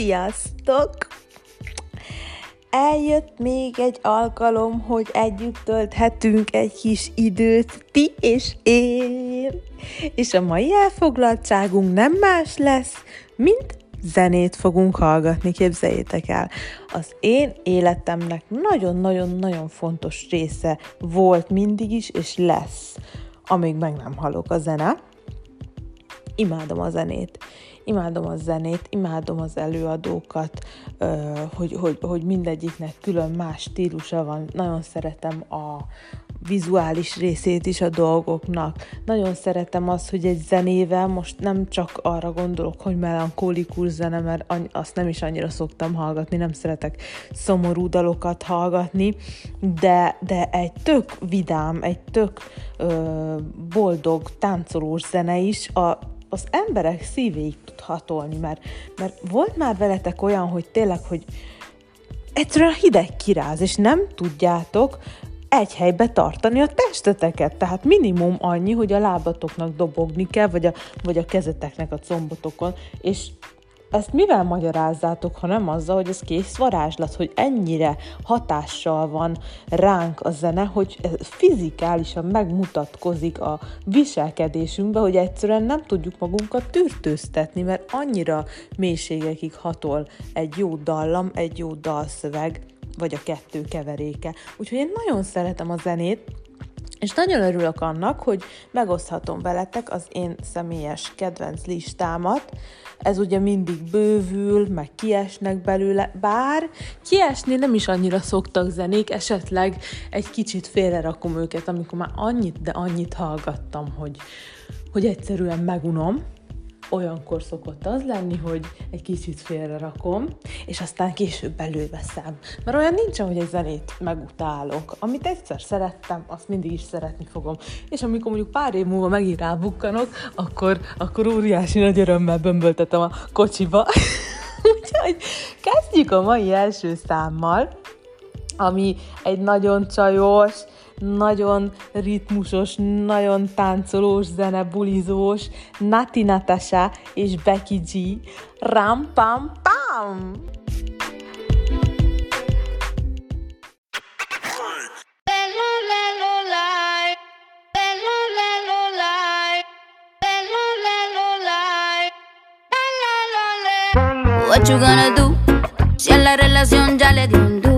Sziasztok! Eljött még egy alkalom, hogy együtt tölthetünk egy kis időt, ti és én. És a mai elfoglaltságunk nem más lesz, mint zenét fogunk hallgatni, képzeljétek el. Az én életemnek nagyon-nagyon-nagyon fontos része volt mindig is, és lesz, amíg meg nem halok a zene. Imádom a zenét imádom a zenét, imádom az előadókat, hogy, hogy, hogy mindegyiknek külön más stílusa van. Nagyon szeretem a vizuális részét is a dolgoknak. Nagyon szeretem azt, hogy egy zenével most nem csak arra gondolok, hogy melankólikus zene, mert azt nem is annyira szoktam hallgatni, nem szeretek szomorú dalokat hallgatni, de, de egy tök vidám, egy tök ö, boldog, táncolós zene is a az emberek szívéig tud hatolni, mert, mert volt már veletek olyan, hogy tényleg, hogy egyszerűen hideg kiráz, és nem tudjátok egy helybe tartani a testeteket. Tehát minimum annyi, hogy a lábatoknak dobogni kell, vagy a, vagy a kezeteknek a combotokon, és ezt mivel magyarázzátok, ha nem azzal, hogy ez kész varázslat, hogy ennyire hatással van ránk a zene, hogy fizikálisan megmutatkozik a viselkedésünkbe, hogy egyszerűen nem tudjuk magunkat tűrtőztetni, mert annyira mélységekig hatol egy jó dallam, egy jó dalszöveg, vagy a kettő keveréke. Úgyhogy én nagyon szeretem a zenét, és nagyon örülök annak, hogy megoszthatom veletek az én személyes kedvenc listámat. Ez ugye mindig bővül, meg kiesnek belőle, bár kiesni nem is annyira szoktak zenék, esetleg egy kicsit félrerakom őket, amikor már annyit, de annyit hallgattam, hogy, hogy egyszerűen megunom olyankor szokott az lenni, hogy egy kicsit félre rakom, és aztán később előveszem. Mert olyan nincsen, hogy egy zenét megutálok. Amit egyszer szerettem, azt mindig is szeretni fogom. És amikor mondjuk pár év múlva megint rábukkanok, akkor, akkor óriási nagy örömmel bömböltetem a kocsiba. Úgyhogy kezdjük a mai első számmal, ami egy nagyon csajos, nagyon ritmusos, nagyon táncolós zene, bulizós, Nati Natasha és Becky G. Ram pam pam! What you gonna do? Si a la relación ya le dio un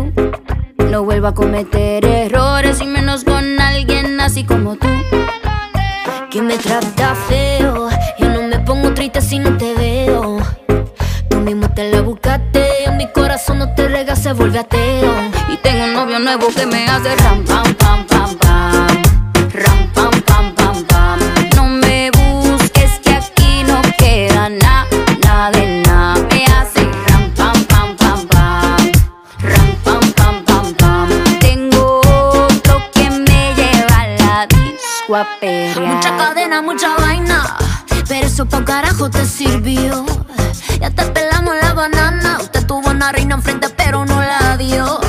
No vuelvo a cometer errores y menos con alguien así como tú. Que me trata feo. Yo no me pongo triste si no te veo. Tú mismo te la buscaste. En mi corazón no te rega, se vuelve ateo. Y tengo un novio nuevo que me hace ram, pam, pam, pam, pam. Perrear. Mucha cadena, mucha vaina, pero eso pa' carajo te sirvió. Ya te pelamos la banana, usted tuvo una reina enfrente pero no la dio.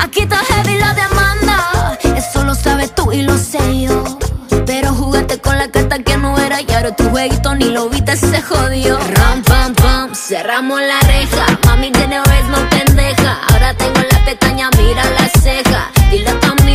Aquí está heavy la demanda, eso lo sabes tú y lo sé yo. Pero jugaste con la carta que no era y ahora tu jueguito ni lo viste, se jodió. Ram, pam, pam, cerramos la reja. Mami tiene no pendeja. Ahora tengo la pestaña, mira la ceja. Dile a tu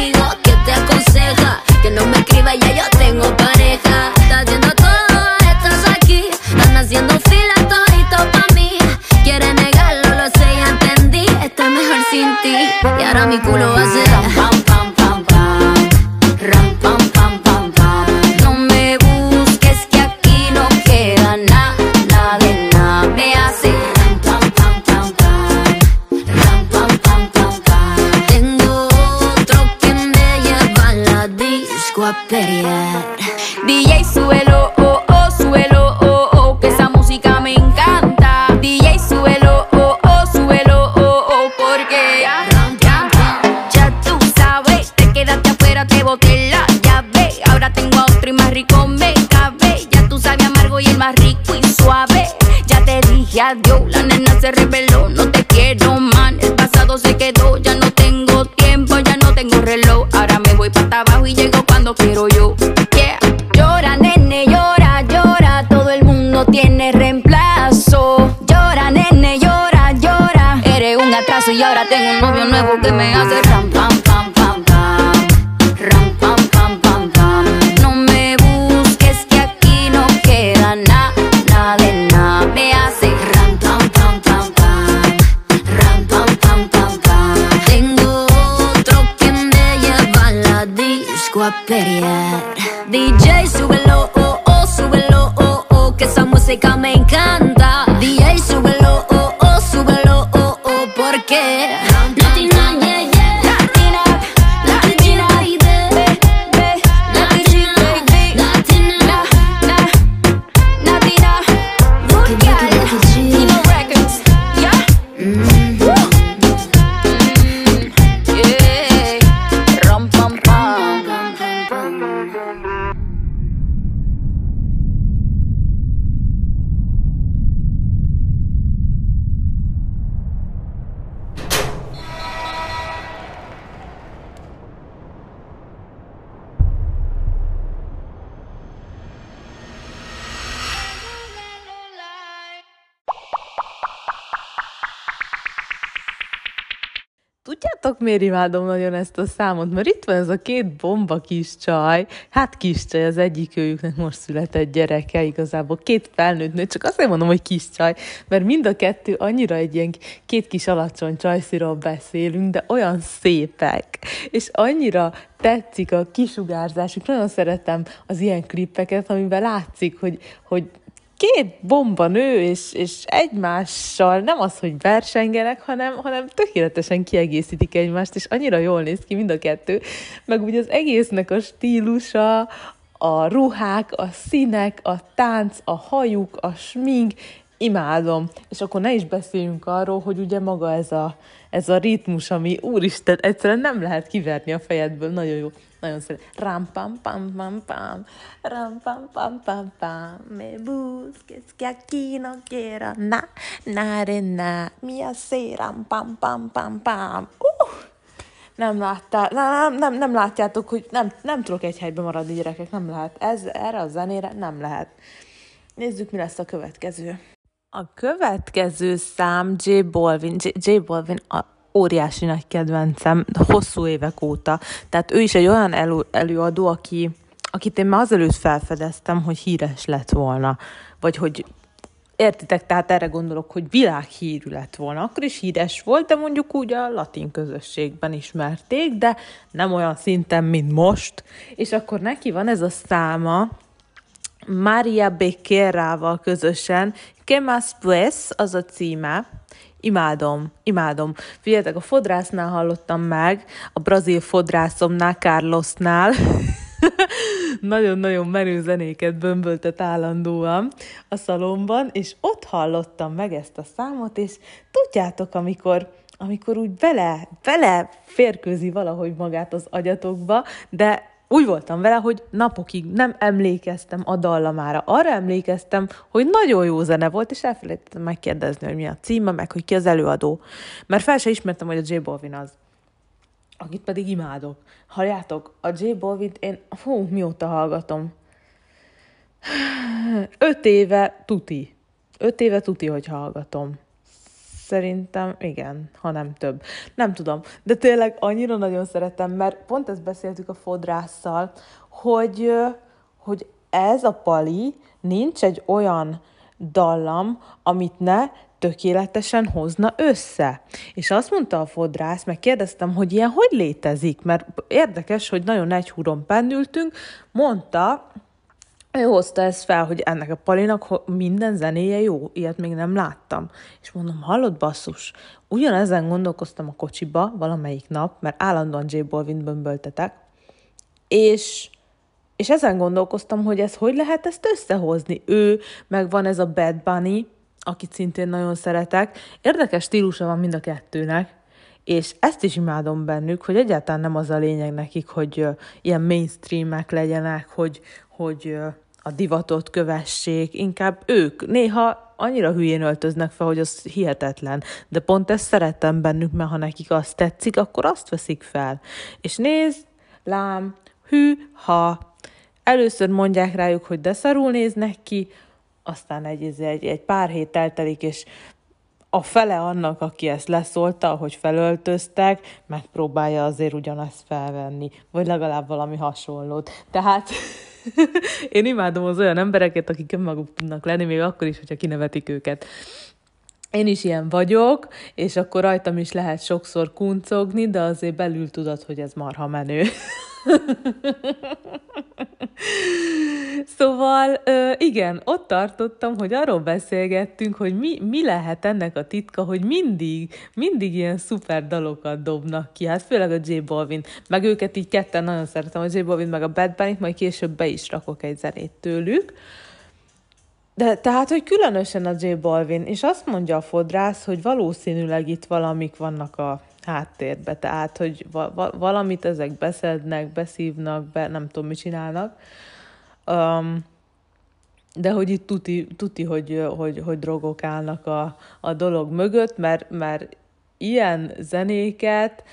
Tengo un novio nuevo que me hace ram, pam, pam, pam, pam. Ram, pam, pam, pam, pam. No me busques que aquí no queda nada, de nada. Me hace ram, pam, pam, pam, pam. Ram, pam, pam, pam, pam. Tengo otro que me lleva a la disco a pelear. DJ, súbelo, miért imádom nagyon ezt a számot? Mert itt van ez a két bomba kis csaj, hát kis csaj, az egyik őjüknek most született gyereke, igazából két felnőtt nő, csak azért mondom, hogy kis csaj, mert mind a kettő annyira egy ilyen két kis alacsony csajsziról beszélünk, de olyan szépek, és annyira tetszik a kisugárzásuk, nagyon szeretem az ilyen klippeket, amiben látszik, hogy, hogy két bomba nő, és, és egymással nem az, hogy versengenek, hanem, hanem tökéletesen kiegészítik egymást, és annyira jól néz ki mind a kettő, meg ugye az egésznek a stílusa, a ruhák, a színek, a tánc, a hajuk, a smink, imádom. És akkor ne is beszéljünk arról, hogy ugye maga ez a, ez a ritmus, ami úristen, egyszerűen nem lehet kiverni a fejedből, nagyon jó. Nagyon szeret. Ram pam pam pam pam, ram pam pam pam pam, me busques que aquí no quiero na, na re na, mi hace ram pam pam pam pam. Uh! Nem láttál, nem, nem, nem látjátok, hogy nem, nem tudok egy helyben maradni, gyerekek, nem lehet. Ez, erre a zenére nem lehet. Nézzük, mi lesz a következő. A következő szám J Balvin. J, J Balvin a óriási nagy kedvencem, hosszú évek óta. Tehát ő is egy olyan elő, előadó, aki, akit én már azelőtt felfedeztem, hogy híres lett volna. Vagy hogy értitek, tehát erre gondolok, hogy világhírű lett volna. Akkor is híres volt, de mondjuk úgy a latin közösségben ismerték, de nem olyan szinten, mint most. És akkor neki van ez a száma, Maria Becerrával közösen, Que más pues, az a címe, Imádom, imádom. Figyeljetek, a fodrásznál hallottam meg, a brazil fodrászomnál, Carlosnál, nagyon-nagyon menő zenéket bömböltet állandóan a szalomban, és ott hallottam meg ezt a számot, és tudjátok, amikor, amikor úgy bele, bele férkőzi valahogy magát az agyatokba, de úgy voltam vele, hogy napokig nem emlékeztem a dallamára. Arra emlékeztem, hogy nagyon jó zene volt, és elfelejtettem megkérdezni, hogy mi a címe, meg hogy ki az előadó. Mert fel se ismertem, hogy a J Balvin az akit pedig imádok. Halljátok, a J Balvin én, hú, mióta hallgatom? Öt éve tuti. Öt éve tuti, hogy hallgatom. Szerintem igen, ha nem több. Nem tudom, de tényleg annyira nagyon szeretem, mert pont ezt beszéltük a fodrásszal, hogy, hogy ez a pali nincs egy olyan dallam, amit ne tökéletesen hozna össze. És azt mondta a fodrász, meg kérdeztem, hogy ilyen hogy létezik, mert érdekes, hogy nagyon egy húron pendültünk, mondta, ő hozta ezt fel, hogy ennek a Palinak minden zenéje jó, ilyet még nem láttam. És mondom, hallod basszus, ugyanezen gondolkoztam a kocsiba valamelyik nap, mert állandóan J Balvin bömböltetek, és, és ezen gondolkoztam, hogy ez hogy lehet ezt összehozni. Ő, meg van ez a Bad Bunny, akit szintén nagyon szeretek. Érdekes stílusa van mind a kettőnek, és ezt is imádom bennük, hogy egyáltalán nem az a lényeg nekik, hogy ilyen mainstreamek legyenek, hogy, hogy a divatot kövessék, inkább ők néha annyira hülyén öltöznek fel, hogy az hihetetlen, de pont ezt szeretem bennük, mert ha nekik azt tetszik, akkor azt veszik fel. És nézd, lám, hű, ha először mondják rájuk, hogy de szarul néznek ki, aztán egy, egy, egy pár hét eltelik, és a fele annak, aki ezt leszólta, hogy felöltöztek, megpróbálja azért ugyanezt felvenni, vagy legalább valami hasonlót. Tehát én imádom az olyan embereket, akik önmaguk tudnak lenni, még akkor is, hogyha kinevetik őket. Én is ilyen vagyok, és akkor rajtam is lehet sokszor kuncogni, de azért belül tudod, hogy ez marha menő. szóval igen, ott tartottam, hogy arról beszélgettünk, hogy mi, mi lehet ennek a titka, hogy mindig, mindig ilyen szuper dalokat dobnak ki, hát főleg a J Balvin, meg őket így ketten nagyon szeretem, a J Balvin meg a Bad Bunny, majd később be is rakok egy zenét tőlük. De tehát, hogy különösen a J Balvin, és azt mondja a fodrász, hogy valószínűleg itt valamik vannak a háttérbe, tehát, hogy va- va- valamit ezek beszednek, beszívnak, be, nem tudom, mit csinálnak. Um, de hogy itt tuti, tuti hogy, hogy, hogy drogok állnak a, a dolog mögött, mert, mert ilyen zenéket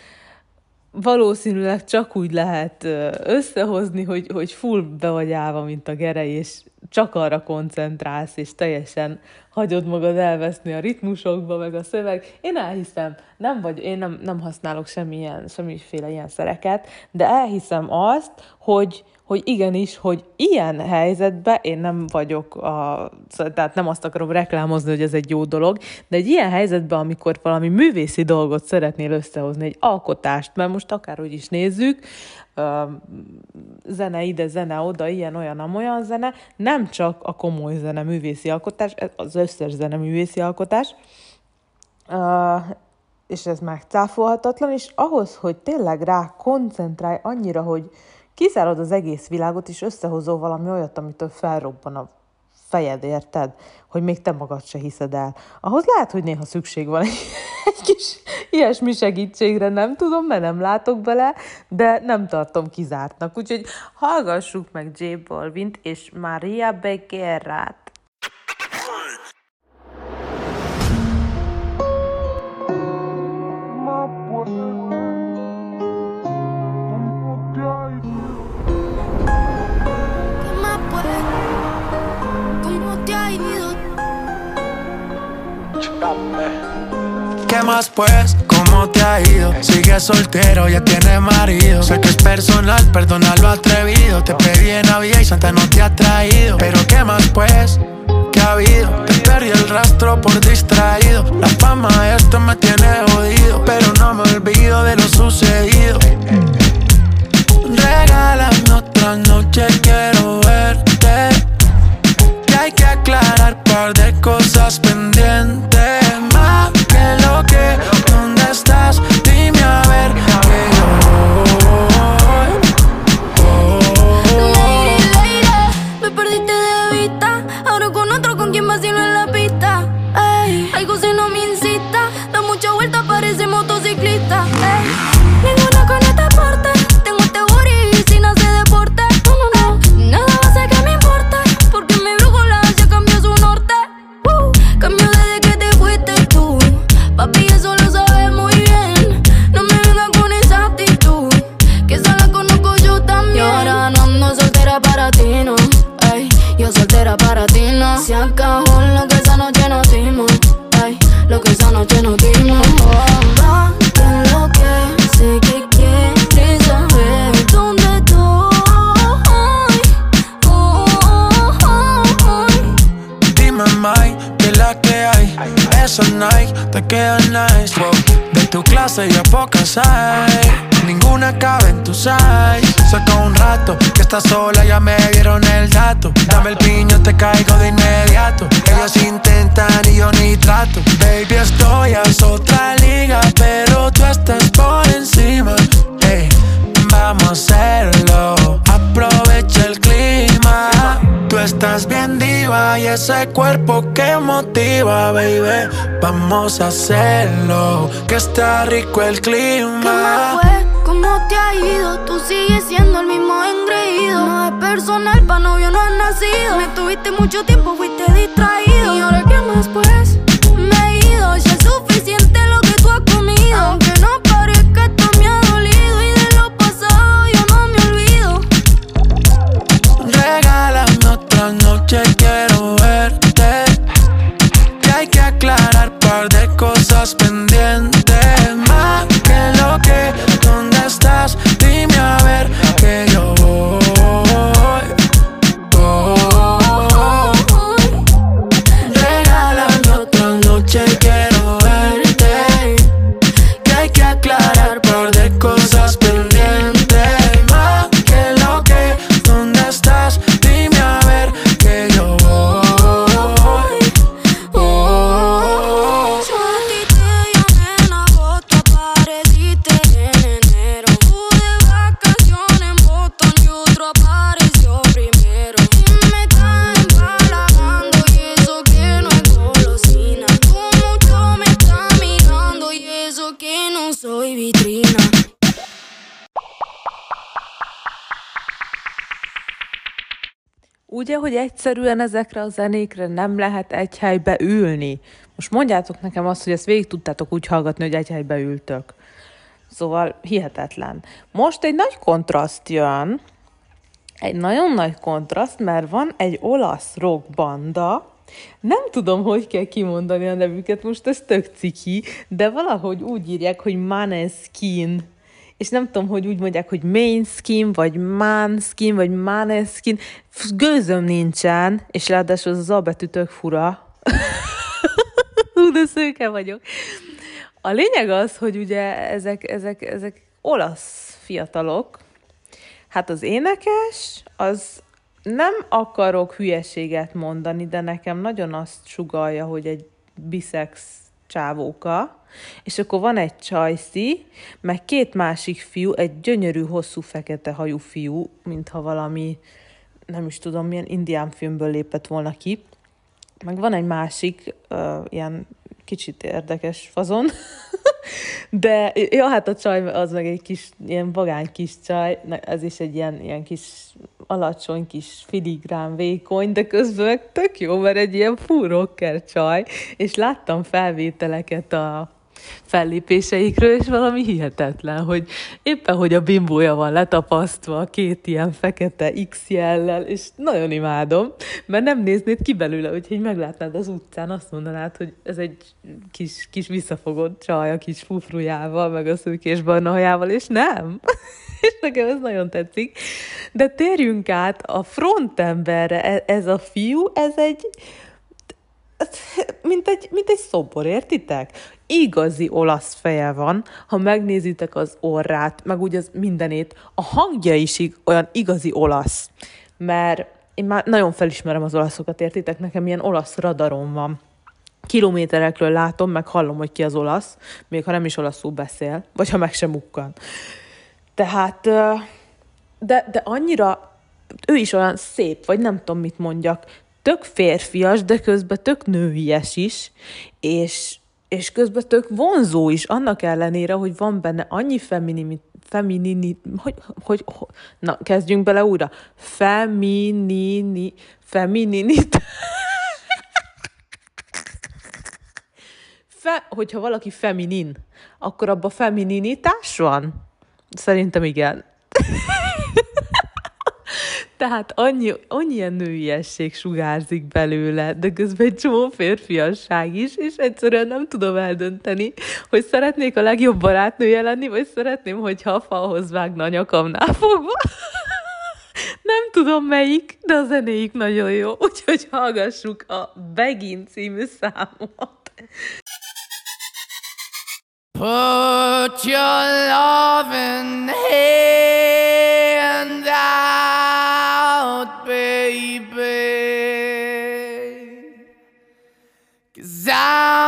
valószínűleg csak úgy lehet összehozni, hogy, hogy full be vagy állva, mint a gerei, és csak arra koncentrálsz, és teljesen hagyod magad elveszni a ritmusokba, meg a szöveg. Én elhiszem, nem vagy, én nem, nem használok semmilyen, semmiféle ilyen szereket, de elhiszem azt, hogy, hogy igenis, hogy ilyen helyzetben én nem vagyok, a, tehát nem azt akarom reklámozni, hogy ez egy jó dolog, de egy ilyen helyzetben, amikor valami művészi dolgot szeretnél összehozni, egy alkotást, mert most akárhogy is nézzük, zene ide, zene oda, ilyen, olyan, amolyan zene, nem csak a komoly zene művészi alkotás, az összes zene művészi alkotás, és ez megcáfolhatatlan, és ahhoz, hogy tényleg rá koncentrálj annyira, hogy kizárod az egész világot, és összehozol valami olyat, amitől felrobban a fejed, érted? Hogy még te magad se hiszed el. Ahhoz lehet, hogy néha szükség van egy, egy kis ilyesmi segítségre, nem tudom, mert nem látok bele, de nem tartom kizártnak. Úgyhogy hallgassuk meg J Balvint és Maria Becerrát. Más pues? ¿Cómo te ha ido? Sigue soltero, ya tiene marido. Sé que es personal, perdona lo atrevido. Te pedí en Navidad y Santa no te ha traído. Pero ¿qué más pues? ¿Qué ha habido? Te perdí el rastro por distraído. La fama esto me tiene jodido. Pero no me olvido de lo sucedido. Regálame otra noche, quiero verte. Y hay que aclarar par de cosas pendientes. Más que lo que, ¿dónde estás? Estás sola, ya me dieron el dato. Dame el piño, te caigo de inmediato. Ellos intentan y yo ni trato. Baby, estoy a otra liga, pero tú estás por encima. Ey, vamos a hacerlo. Aprovecha el clima. Tú estás bien diva y ese cuerpo que motiva, baby. Vamos a hacerlo, que está rico el ¿Qué más clima. Personal, pa' novio no has nacido. Me tuviste mucho tiempo, fuiste distraído. ¿Y ahora hogy egyszerűen ezekre a zenékre nem lehet egy helybe ülni. Most mondjátok nekem azt, hogy ezt végig tudtátok úgy hallgatni, hogy egy helybe ültök. Szóval hihetetlen. Most egy nagy kontraszt jön, egy nagyon nagy kontraszt, mert van egy olasz rock banda, nem tudom, hogy kell kimondani a nevüket, most ez tök ciki, de valahogy úgy írják, hogy Maneskin és nem tudom, hogy úgy mondják, hogy main skin, vagy man skin, vagy maneskin. Gőzöm nincsen, és ráadásul az a betű tök fura. De szőke vagyok. A lényeg az, hogy ugye ezek, ezek, ezek olasz fiatalok, hát az énekes, az nem akarok hülyeséget mondani, de nekem nagyon azt sugalja, hogy egy biszex csávóka, és akkor van egy csajszi, meg két másik fiú, egy gyönyörű, hosszú, fekete hajú fiú, mintha valami, nem is tudom, milyen indián filmből lépett volna ki, meg van egy másik, uh, ilyen kicsit érdekes fazon, de ja, hát a csaj az meg egy kis, ilyen vagány kis csaj, ez is egy ilyen, ilyen kis alacsony, kis filigrán, vékony, de közben tök jó, mert egy ilyen full rocker csaj, és láttam felvételeket a, fellépéseikről, és valami hihetetlen, hogy éppen, hogy a bimbója van letapasztva két ilyen fekete X jellel, és nagyon imádom, mert nem néznéd ki belőle, hogyha így meglátnád az utcán, azt mondanád, hogy ez egy kis, kis visszafogott csaj a kis fufrujával, meg a szőkés barna hajával, és nem. és nekem ez nagyon tetszik. De térjünk át a frontemberre. E, ez a fiú, ez egy mint egy, mint egy szobor, értitek? Igazi olasz feje van, ha megnézitek az orrát, meg úgy az mindenét, a hangja is olyan igazi olasz, mert én már nagyon felismerem az olaszokat, értitek? Nekem ilyen olasz radarom van. Kilométerekről látom, meg hallom, hogy ki az olasz, még ha nem is olaszul beszél, vagy ha meg sem mukkan. Tehát, de, de annyira, ő is olyan szép, vagy nem tudom, mit mondjak, tök férfias, de közben tök nőies is, és, és közben tök vonzó is, annak ellenére, hogy van benne annyi feminini, feminini, hogy, hogy, hogy, na, kezdjünk bele újra. Feminini, femininit. Fe, hogyha valaki feminin, akkor abban femininitás van? Szerintem igen. Tehát annyi, annyi ilyen nőiesség sugárzik belőle, de közben egy csomó férfiasság is, és egyszerűen nem tudom eldönteni, hogy szeretnék a legjobb barátnője lenni, vagy szeretném, hogyha a falhoz vágna a nyakamnál fogva. Nem tudom melyik, de a zenéik nagyon jó, úgyhogy hallgassuk a Begin című számot. Put your loving hand out,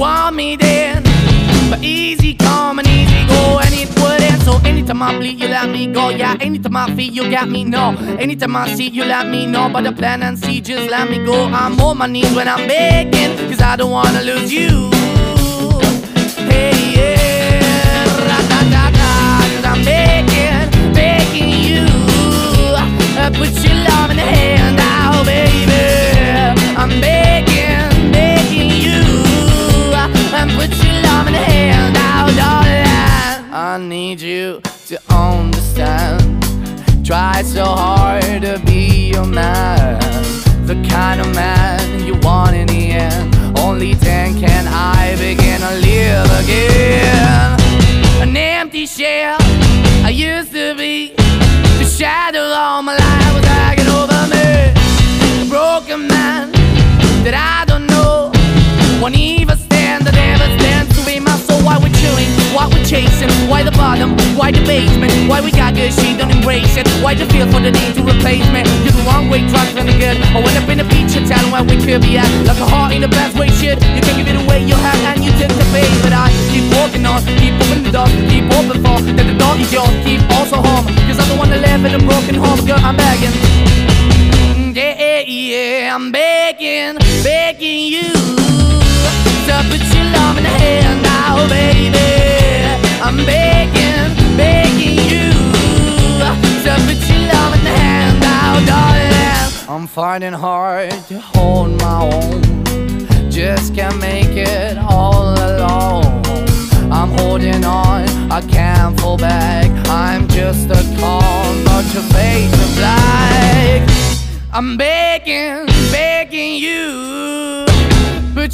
Want me then. But easy come and easy go, and it wouldn't. So anytime I bleed, you let me go. Yeah, anytime I feel, you got me, no. Anytime I see, you let me know. But the plan and see, just let me go. I'm on my knees when I'm begging, cause I don't wanna lose you. Hey, yeah, ra-da-da-da, cause I'm begging, begging you. Uh, put your love in the hand now, baby. I'm begging. And put your love in the hand now, darling. I need you to understand. Try so hard to be your man. The kind of man you want in the end. Only then can I begin to live again. An empty shell I used to be. The shadow all my life was hanging over me. A broken man that I don't know. Won't even stand, that never stand to be my soul. Why we're chilling, why we're chasing, why the bottom? Why the basement? Why we got good, she don't embrace it? Why the feel for the need to replace me? You're the wrong way, trying to good. I went up in a feature town where we could be at. Like a heart in the best way, shit. You can't give it away, you have, and you tend the pay. But I keep walking on, keep moving the door, keep open for that the door is yours. Keep also home, cause I'm the one that live in a broken home, girl. I'm begging. yeah, Yeah, yeah, I'm begging, begging you your hand now, baby. I'm begging, begging you to put your hand darling. I'm finding hard to hold my own, just can't make it all alone. I'm holding on, I can't fall back. I'm just a call, but your face is black. I'm begging,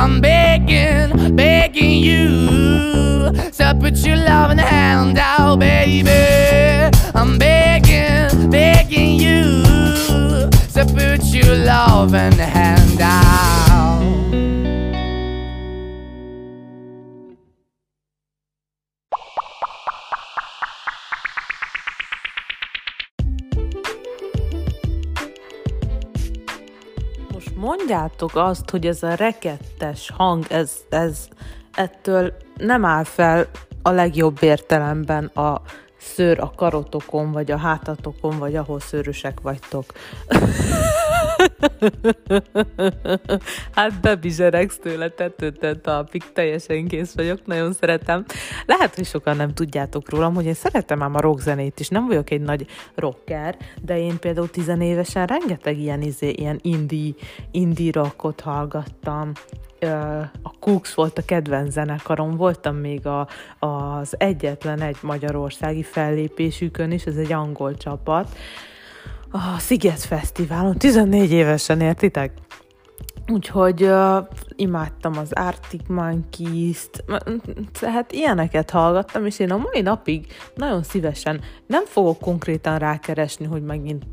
I'm begging, begging you So put your loving hand out, baby. I'm begging, begging you So put your loving hand out. Mondjátok azt, hogy ez a rekettes hang, ez, ez ettől nem áll fel a legjobb értelemben a szőr a karotokon, vagy a hátatokon, vagy ahol szőrösek vagytok. hát bebizseregsz tőle tetőtön talpig, teljesen kész vagyok, nagyon szeretem. Lehet, hogy sokan nem tudjátok rólam, hogy én szeretem ám a rockzenét is, nem vagyok egy nagy rocker, de én például tizenévesen rengeteg ilyen, izé, ilyen indie, indie rockot hallgattam, a Cooks volt a kedvenc zenekarom, voltam még a, az egyetlen egy magyarországi fellépésükön is, ez egy angol csapat, a Sziget Fesztiválon, 14 évesen értitek? Úgyhogy uh, imádtam az Arctic Monkeys-t, tehát ilyeneket hallgattam, és én a mai napig nagyon szívesen nem fogok konkrétan rákeresni, hogy megint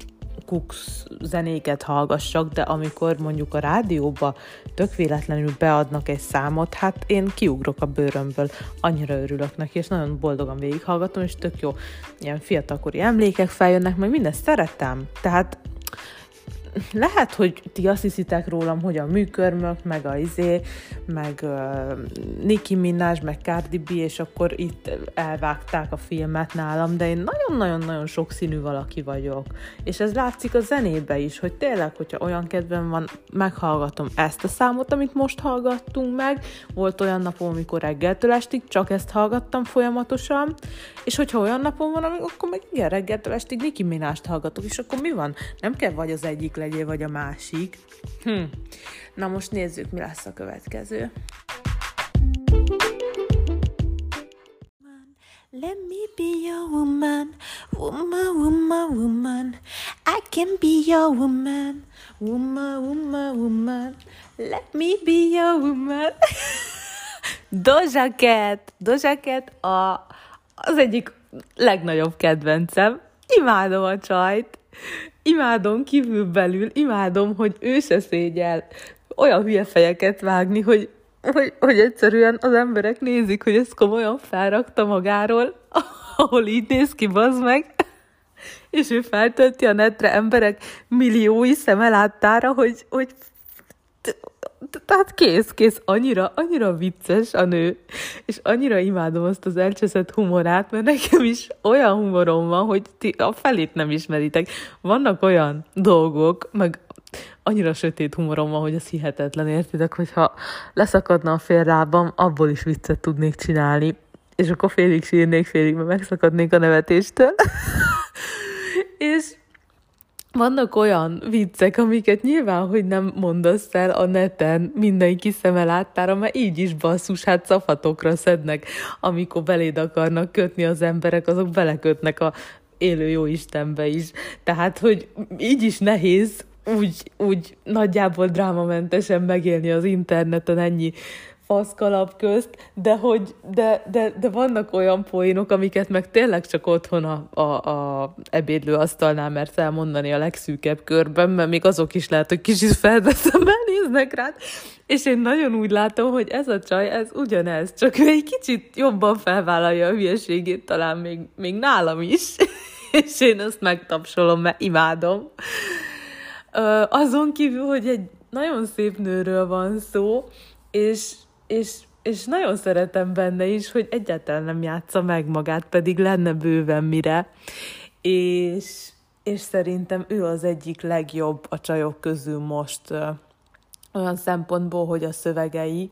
Cooks zenéket hallgassak, de amikor mondjuk a rádióba tök véletlenül beadnak egy számot, hát én kiugrok a bőrömből, annyira örülök neki, és nagyon boldogan végighallgatom, és tök jó ilyen fiatalkori emlékek feljönnek, meg mindezt szeretem. Tehát lehet, hogy ti azt hiszitek rólam, hogy a műkörmök, meg a izé, meg uh, Nicki Minaj, meg Cardi B, és akkor itt elvágták a filmet nálam, de én nagyon-nagyon-nagyon sokszínű valaki vagyok. És ez látszik a zenébe is, hogy tényleg, hogyha olyan kedvem van, meghallgatom ezt a számot, amit most hallgattunk meg, volt olyan napom, amikor reggeltől estig csak ezt hallgattam folyamatosan, és hogyha olyan napom van, akkor meg igen, reggeltől estig Nicki Minaj-t hallgatok, és akkor mi van? Nem kell vagy az egyik legyél, vagy a másik. Hm. Na most nézzük, mi lesz a következő. Let me be your woman, woman, woman, woman. I can be your woman, woman, woman, woman. Let me be your woman. Doja Cat, Doja Cat a, az egyik legnagyobb kedvencem. Imádom a csajt imádom kívülbelül, imádom, hogy ő se szégyel. Olyan hülye fejeket vágni, hogy, hogy, hogy egyszerűen az emberek nézik, hogy ezt komolyan felrakta magáról, ahol így néz ki, bazd meg, és ő feltölti a netre emberek milliói szeme láttára, hogy, hogy tehát kész, kész, annyira, annyira vicces a nő, és annyira imádom azt az elcseszett humorát, mert nekem is olyan humorom van, hogy ti a felét nem ismeritek. Vannak olyan dolgok, meg annyira sötét humorom van, hogy ez hihetetlen, értitek, hogyha leszakadna a fél lábam, abból is viccet tudnék csinálni, és akkor félig sírnék, félig, mert megszakadnék a nevetéstől. és vannak olyan viccek, amiket nyilván, hogy nem mondasz el a neten mindenki szeme láttára, mert így is basszus, hát szafatokra szednek, amikor beléd akarnak kötni az emberek, azok belekötnek a élő jó Istenbe is. Tehát, hogy így is nehéz úgy, úgy nagyjából drámamentesen megélni az interneten ennyi faszkalap közt, de, hogy, de, de, de vannak olyan poénok, amiket meg tényleg csak otthon a, a, a ebédlőasztalnál mert elmondani a legszűkebb körben, mert még azok is lehet, hogy kicsit felveszem, néznek rád. És én nagyon úgy látom, hogy ez a csaj, ez ugyanez, csak ő egy kicsit jobban felvállalja a hülyeségét, talán még, még nálam is. és én ezt megtapsolom, mert imádom. Azon kívül, hogy egy nagyon szép nőről van szó, és és, és nagyon szeretem benne is, hogy egyáltalán nem játsza meg magát, pedig lenne bőven mire. És, és szerintem ő az egyik legjobb a csajok közül most olyan szempontból, hogy a szövegei,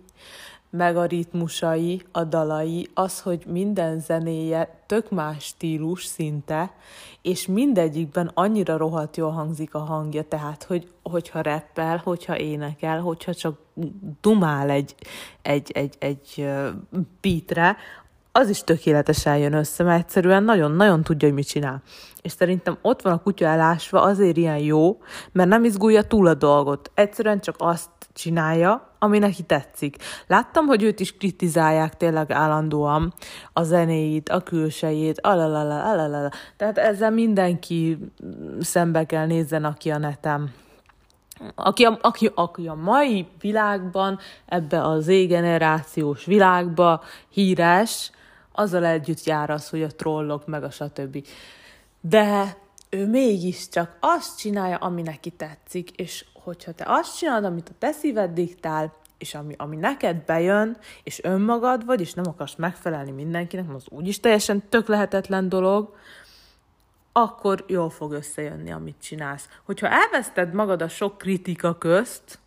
meg a ritmusai, a dalai, az, hogy minden zenéje tök más stílus szinte, és mindegyikben annyira rohadt jól hangzik a hangja, tehát, hogy, hogyha reppel, hogyha énekel, hogyha csak dumál egy, egy, egy, egy beatre, az is tökéletesen jön össze, mert egyszerűen nagyon-nagyon tudja, hogy mit csinál. És szerintem ott van a kutya elásva, azért ilyen jó, mert nem izgulja túl a dolgot. Egyszerűen csak azt csinálja, ami neki tetszik. Láttam, hogy őt is kritizálják tényleg állandóan, a zenéit, a külsejét, alalala, alalala. Tehát ezzel mindenki szembe kell nézzen, aki a netem aki a, aki, aki a mai világban, ebbe a Z-generációs világba híres, azzal együtt jár az, hogy a trollok, meg a stb. De ő mégiscsak azt csinálja, ami neki tetszik, és hogyha te azt csinálod, amit a te szíved diktál, és ami, ami neked bejön, és önmagad vagy, és nem akarsz megfelelni mindenkinek, az úgyis teljesen tök lehetetlen dolog, akkor jól fog összejönni, amit csinálsz. Hogyha elveszted magad a sok kritika közt,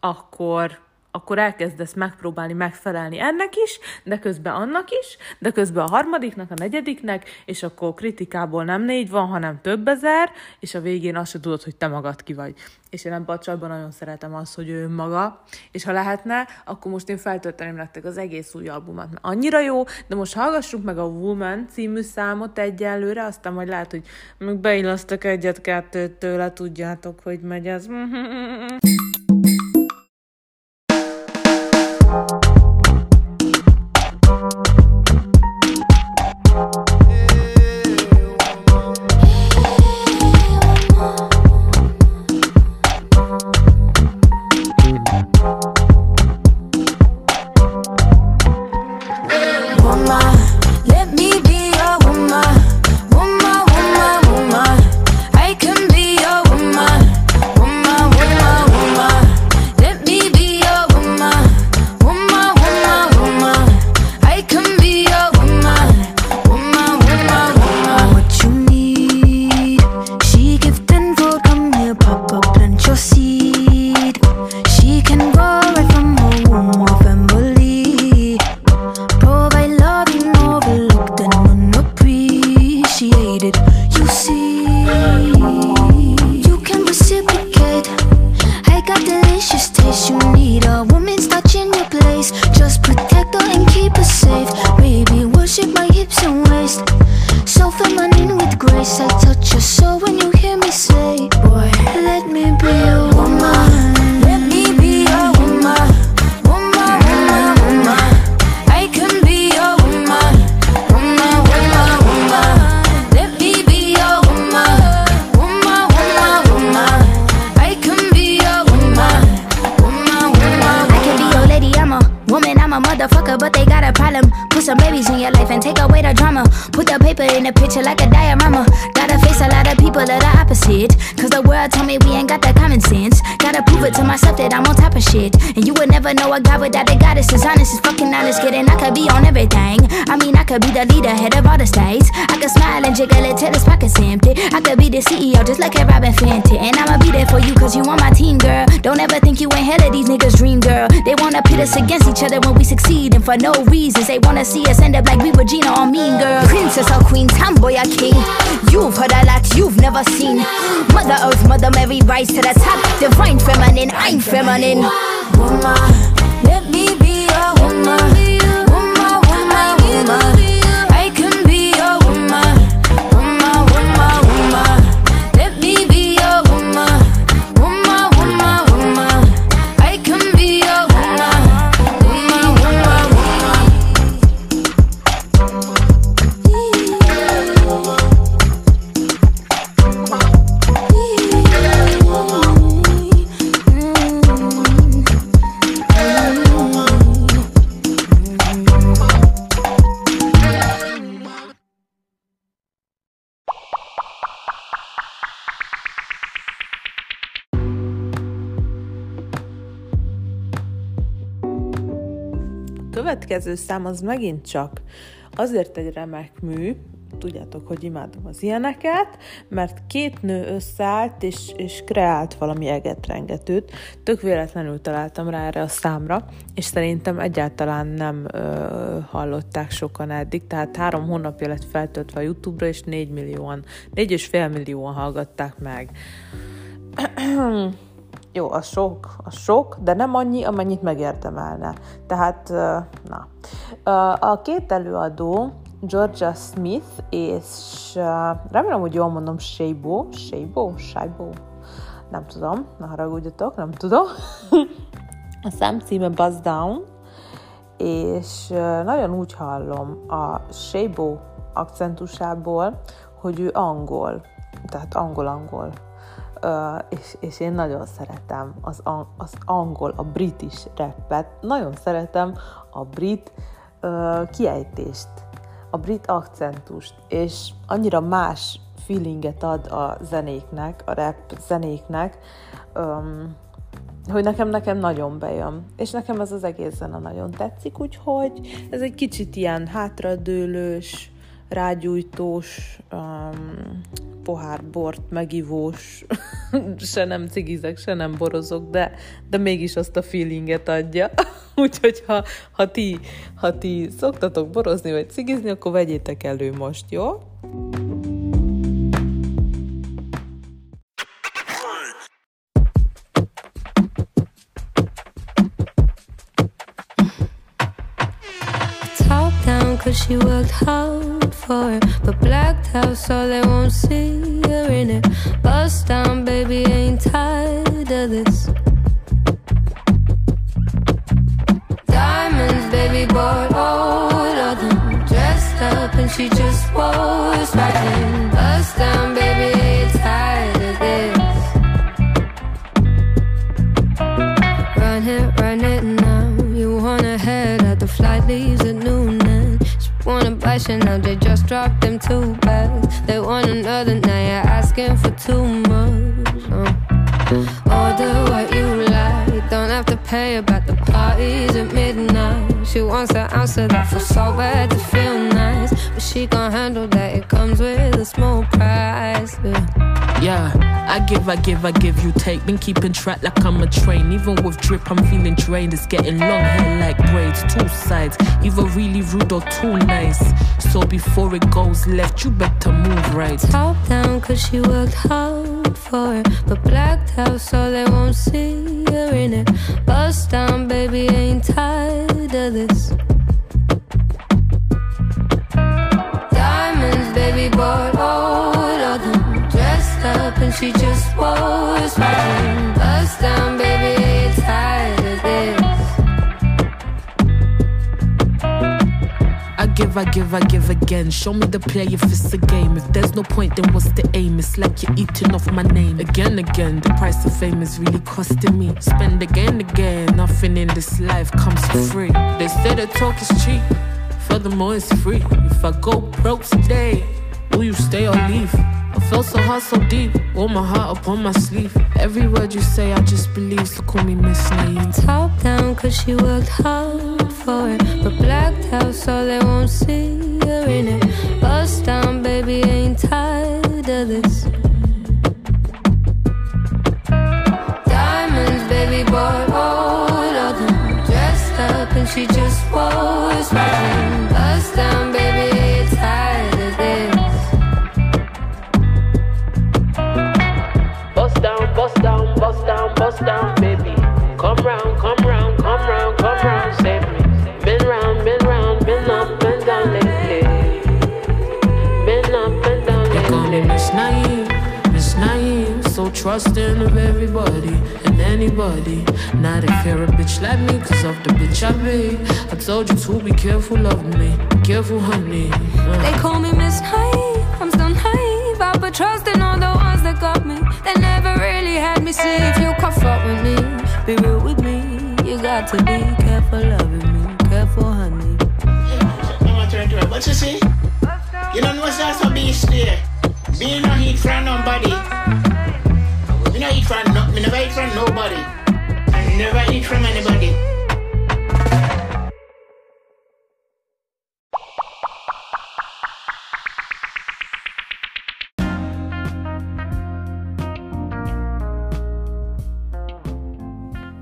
akkor akkor elkezdesz megpróbálni megfelelni ennek is, de közben annak is, de közben a harmadiknak, a negyediknek, és akkor kritikából nem négy van, hanem több ezer, és a végén azt se tudod, hogy te magad ki vagy. És én ebben a csajban nagyon szeretem azt, hogy ő maga, és ha lehetne, akkor most én feltölteném nektek az egész új albumot, mert annyira jó, de most hallgassuk meg a Woman című számot egyelőre, aztán majd lehet, hogy meg beillasztok egyet-kettőt tőle, tudjátok, hogy megy ez. with like a diamond. shit. And you would never know a guy without a goddess is honest, is fucking honest. Kidding, I could be on everything. I mean, I could be the leader, head of all the states. I could smile and jiggle it till his pockets empty. I could be the CEO, just like a Robin Fenty. And I'ma be there for you, cause you on my team, girl. Don't ever think you ain't hell of these niggas' dream, girl. They wanna pit us against each other when we succeed, and for no reasons. They wanna see us end up like we Regina or Mean Girl. Princess or Queen, Tomboy or King. You've heard a lot you've never seen. Mother Earth, Mother Mary, rise to the top. Divine feminine, I'm feminine. Woman, let me be a woman. Következő szám az megint csak azért egy remek mű, tudjátok, hogy imádom az ilyeneket, mert két nő összeállt és, és kreált valami egetrengetőt. Tök véletlenül találtam rá erre a számra, és szerintem egyáltalán nem ö, hallották sokan eddig, tehát három hónapja lett feltöltve a YouTube-ra, és négy millióan, négy és fél millióan hallgatták meg. Jó, a sok, a sok, de nem annyi, amennyit megérdemelne. Tehát, na. A két előadó, Georgia Smith és remélem, hogy jól mondom, Shabo, Shabo, Shabo, nem tudom, ne haragudjatok, nem tudom. a szám címe Buzz Down, és nagyon úgy hallom a Shabo akcentusából, hogy ő angol, tehát angol-angol És, és én nagyon szeretem az, az angol, a british rappet, nagyon szeretem a brit kiejtést, a brit akcentust, és annyira más feelinget ad a zenéknek, a rap zenéknek, hogy nekem, nekem nagyon bejön. És nekem ez az egész zene nagyon tetszik, úgyhogy ez egy kicsit ilyen hátradőlős, rágyújtós, um, pohár bort megivós, se nem cigizek, se nem borozok, de, de mégis azt a feelinget adja. Úgyhogy ha, ha, ti, ha ti szoktatok borozni vagy cigizni, akkor vegyétek elő most, jó? She worked hard for but blacked out so they won't see her in it. Bust down, baby, ain't tired of this. Diamonds, baby, bought all of them. Dressed up and she just was right in. Bust down, baby, ain't tired of this. Run it, run it now. You wanna head out, the flight leaves at noon She wanna buy Chanel, just dropped them two bags. They want another, now you're asking for too much. Uh. Order what you like, don't have to pay about the parties at midnight. She wants an of that, for so bad to feel nice. But she gon' handle that, it comes with a small price. Yeah. Yeah. I give, I give, I give, you take. Been keeping track like I'm a train. Even with drip, I'm feeling drained. It's getting long hair like braids, two sides. Either really rude or too nice. So before it goes left, you better move right. Top down, cause she worked hard for it. But blacked out so they won't see her in it. Bust down, baby, ain't tired of this. Diamonds, baby, bought she just was watching Bust down, baby, tired of this I give, I give, I give again. Show me the play if it's a game. If there's no point, then what's the aim? It's like you're eating off my name. Again, again, the price of fame is really costing me. Spend again, again. Nothing in this life comes for free. They say the talk is cheap. Furthermore, it's free. If I go broke today, will you stay or leave? I felt so hard, so deep. Wore my heart up on my sleeve. Every word you say, I just believe. So call me Miss Naive. Top down, cause she worked hard for it. But blacked out, so they won't see her in it. Bust down, baby, ain't tired of this. Diamonds, baby, bought all of them. Dressed up, and she just was right. Bust down, baby, trusting of everybody and anybody. Not if you're a bitch like me, cause of the bitch I be. I told you to be careful of me, careful, honey. Uh. They call me Miss Naive, I'm still naive. I put trust in all the ones that got me. They never really had me see if you cough up with me. Be real with me. You got to be careful of me. never eat from nobody. I never eat from anybody.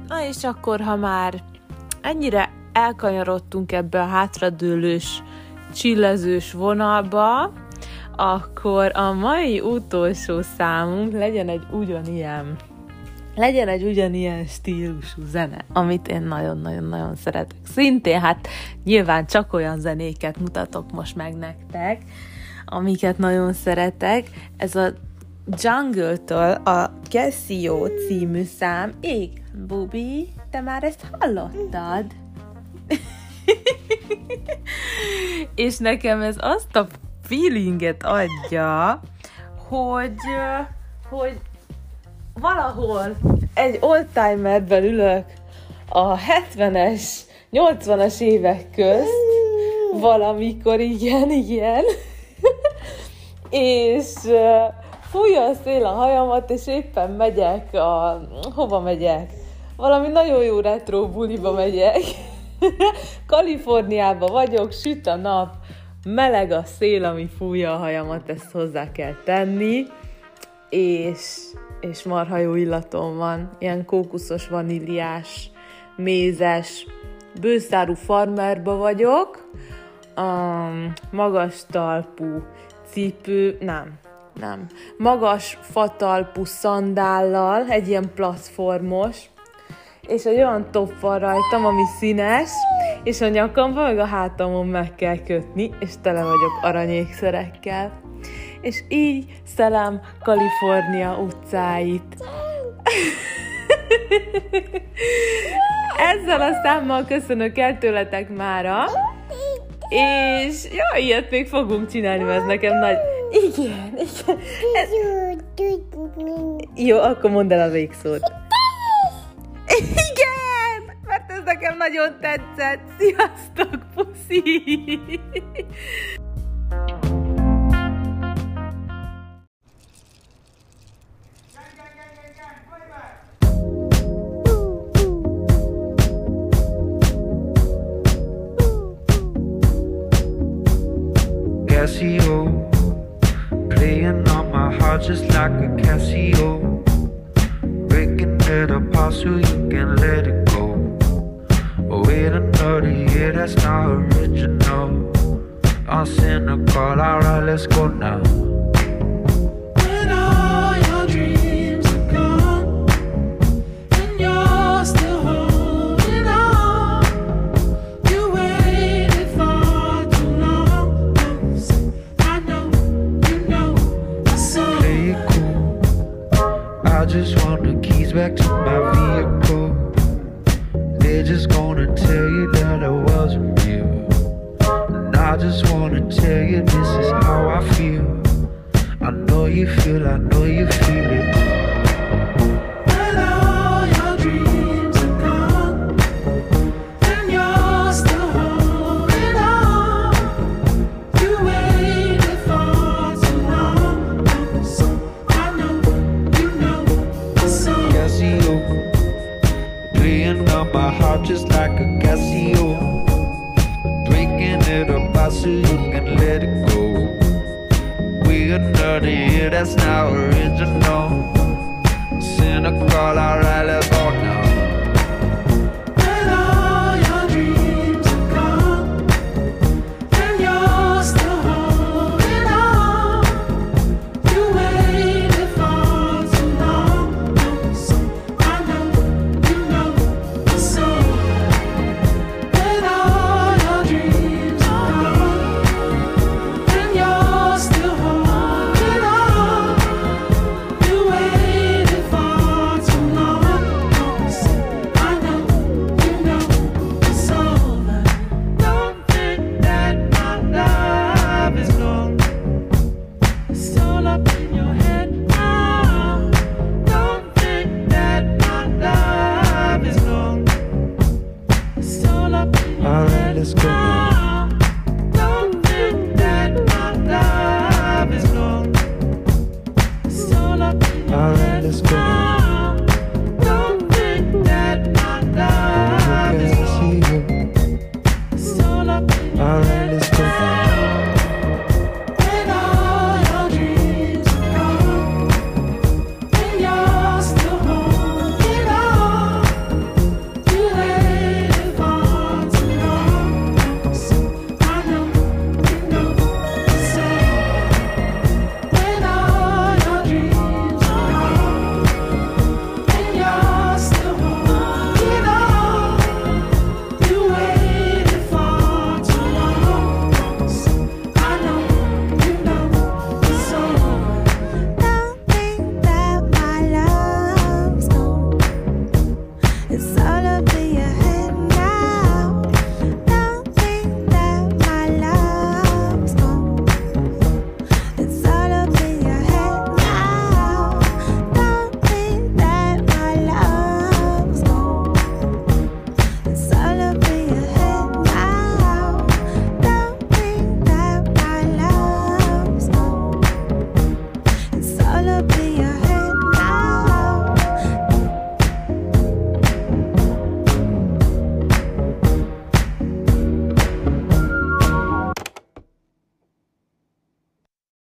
Na és akkor, ha már ennyire elkanyarodtunk ebbe a hátradőlős, csillezős vonalba, akkor a mai utolsó számunk legyen egy ugyanilyen legyen egy ugyanilyen stílusú zene, amit én nagyon-nagyon-nagyon szeretek. Szintén hát nyilván csak olyan zenéket mutatok most meg nektek, amiket nagyon szeretek. Ez a Jungle-től a Casio című szám. Ég, Bubi, te már ezt hallottad? És nekem ez azt a feelinget adja, hogy, hogy valahol egy oldtimerben ülök a 70-es, 80-as évek közt, valamikor igen, igen, és fújja a szél a hajamat, és éppen megyek a... Hova megyek? Valami nagyon jó retro buliba megyek. Kaliforniába vagyok, süt a nap, meleg a szél, ami fújja a hajamat, ezt hozzá kell tenni, és, és marha jó illatom van, ilyen kókuszos, vaníliás, mézes, bőszárú farmerba vagyok, um, magas talpú cipő, nem, nem, magas fatalpú szandállal, egy ilyen platformos, és egy olyan top van rajtam, ami színes, és a nyakamba meg a hátamon meg kell kötni, és tele vagyok aranyékszerekkel. És így szelem Kalifornia utcáit. Ezzel a számmal köszönök el tőletek mára, és jó, ilyet még fogunk csinálni, mert ez nekem nagy... Igen, igen. Jó, akkor mondd el a végszót. Igen! Mert ez nekem nagyon tetszett. Sziasztok, puszi! My heart just like a Casio. Breaking it apart so you can let it go. We another year that's not original. Cynical, alright, let's Let's go. different.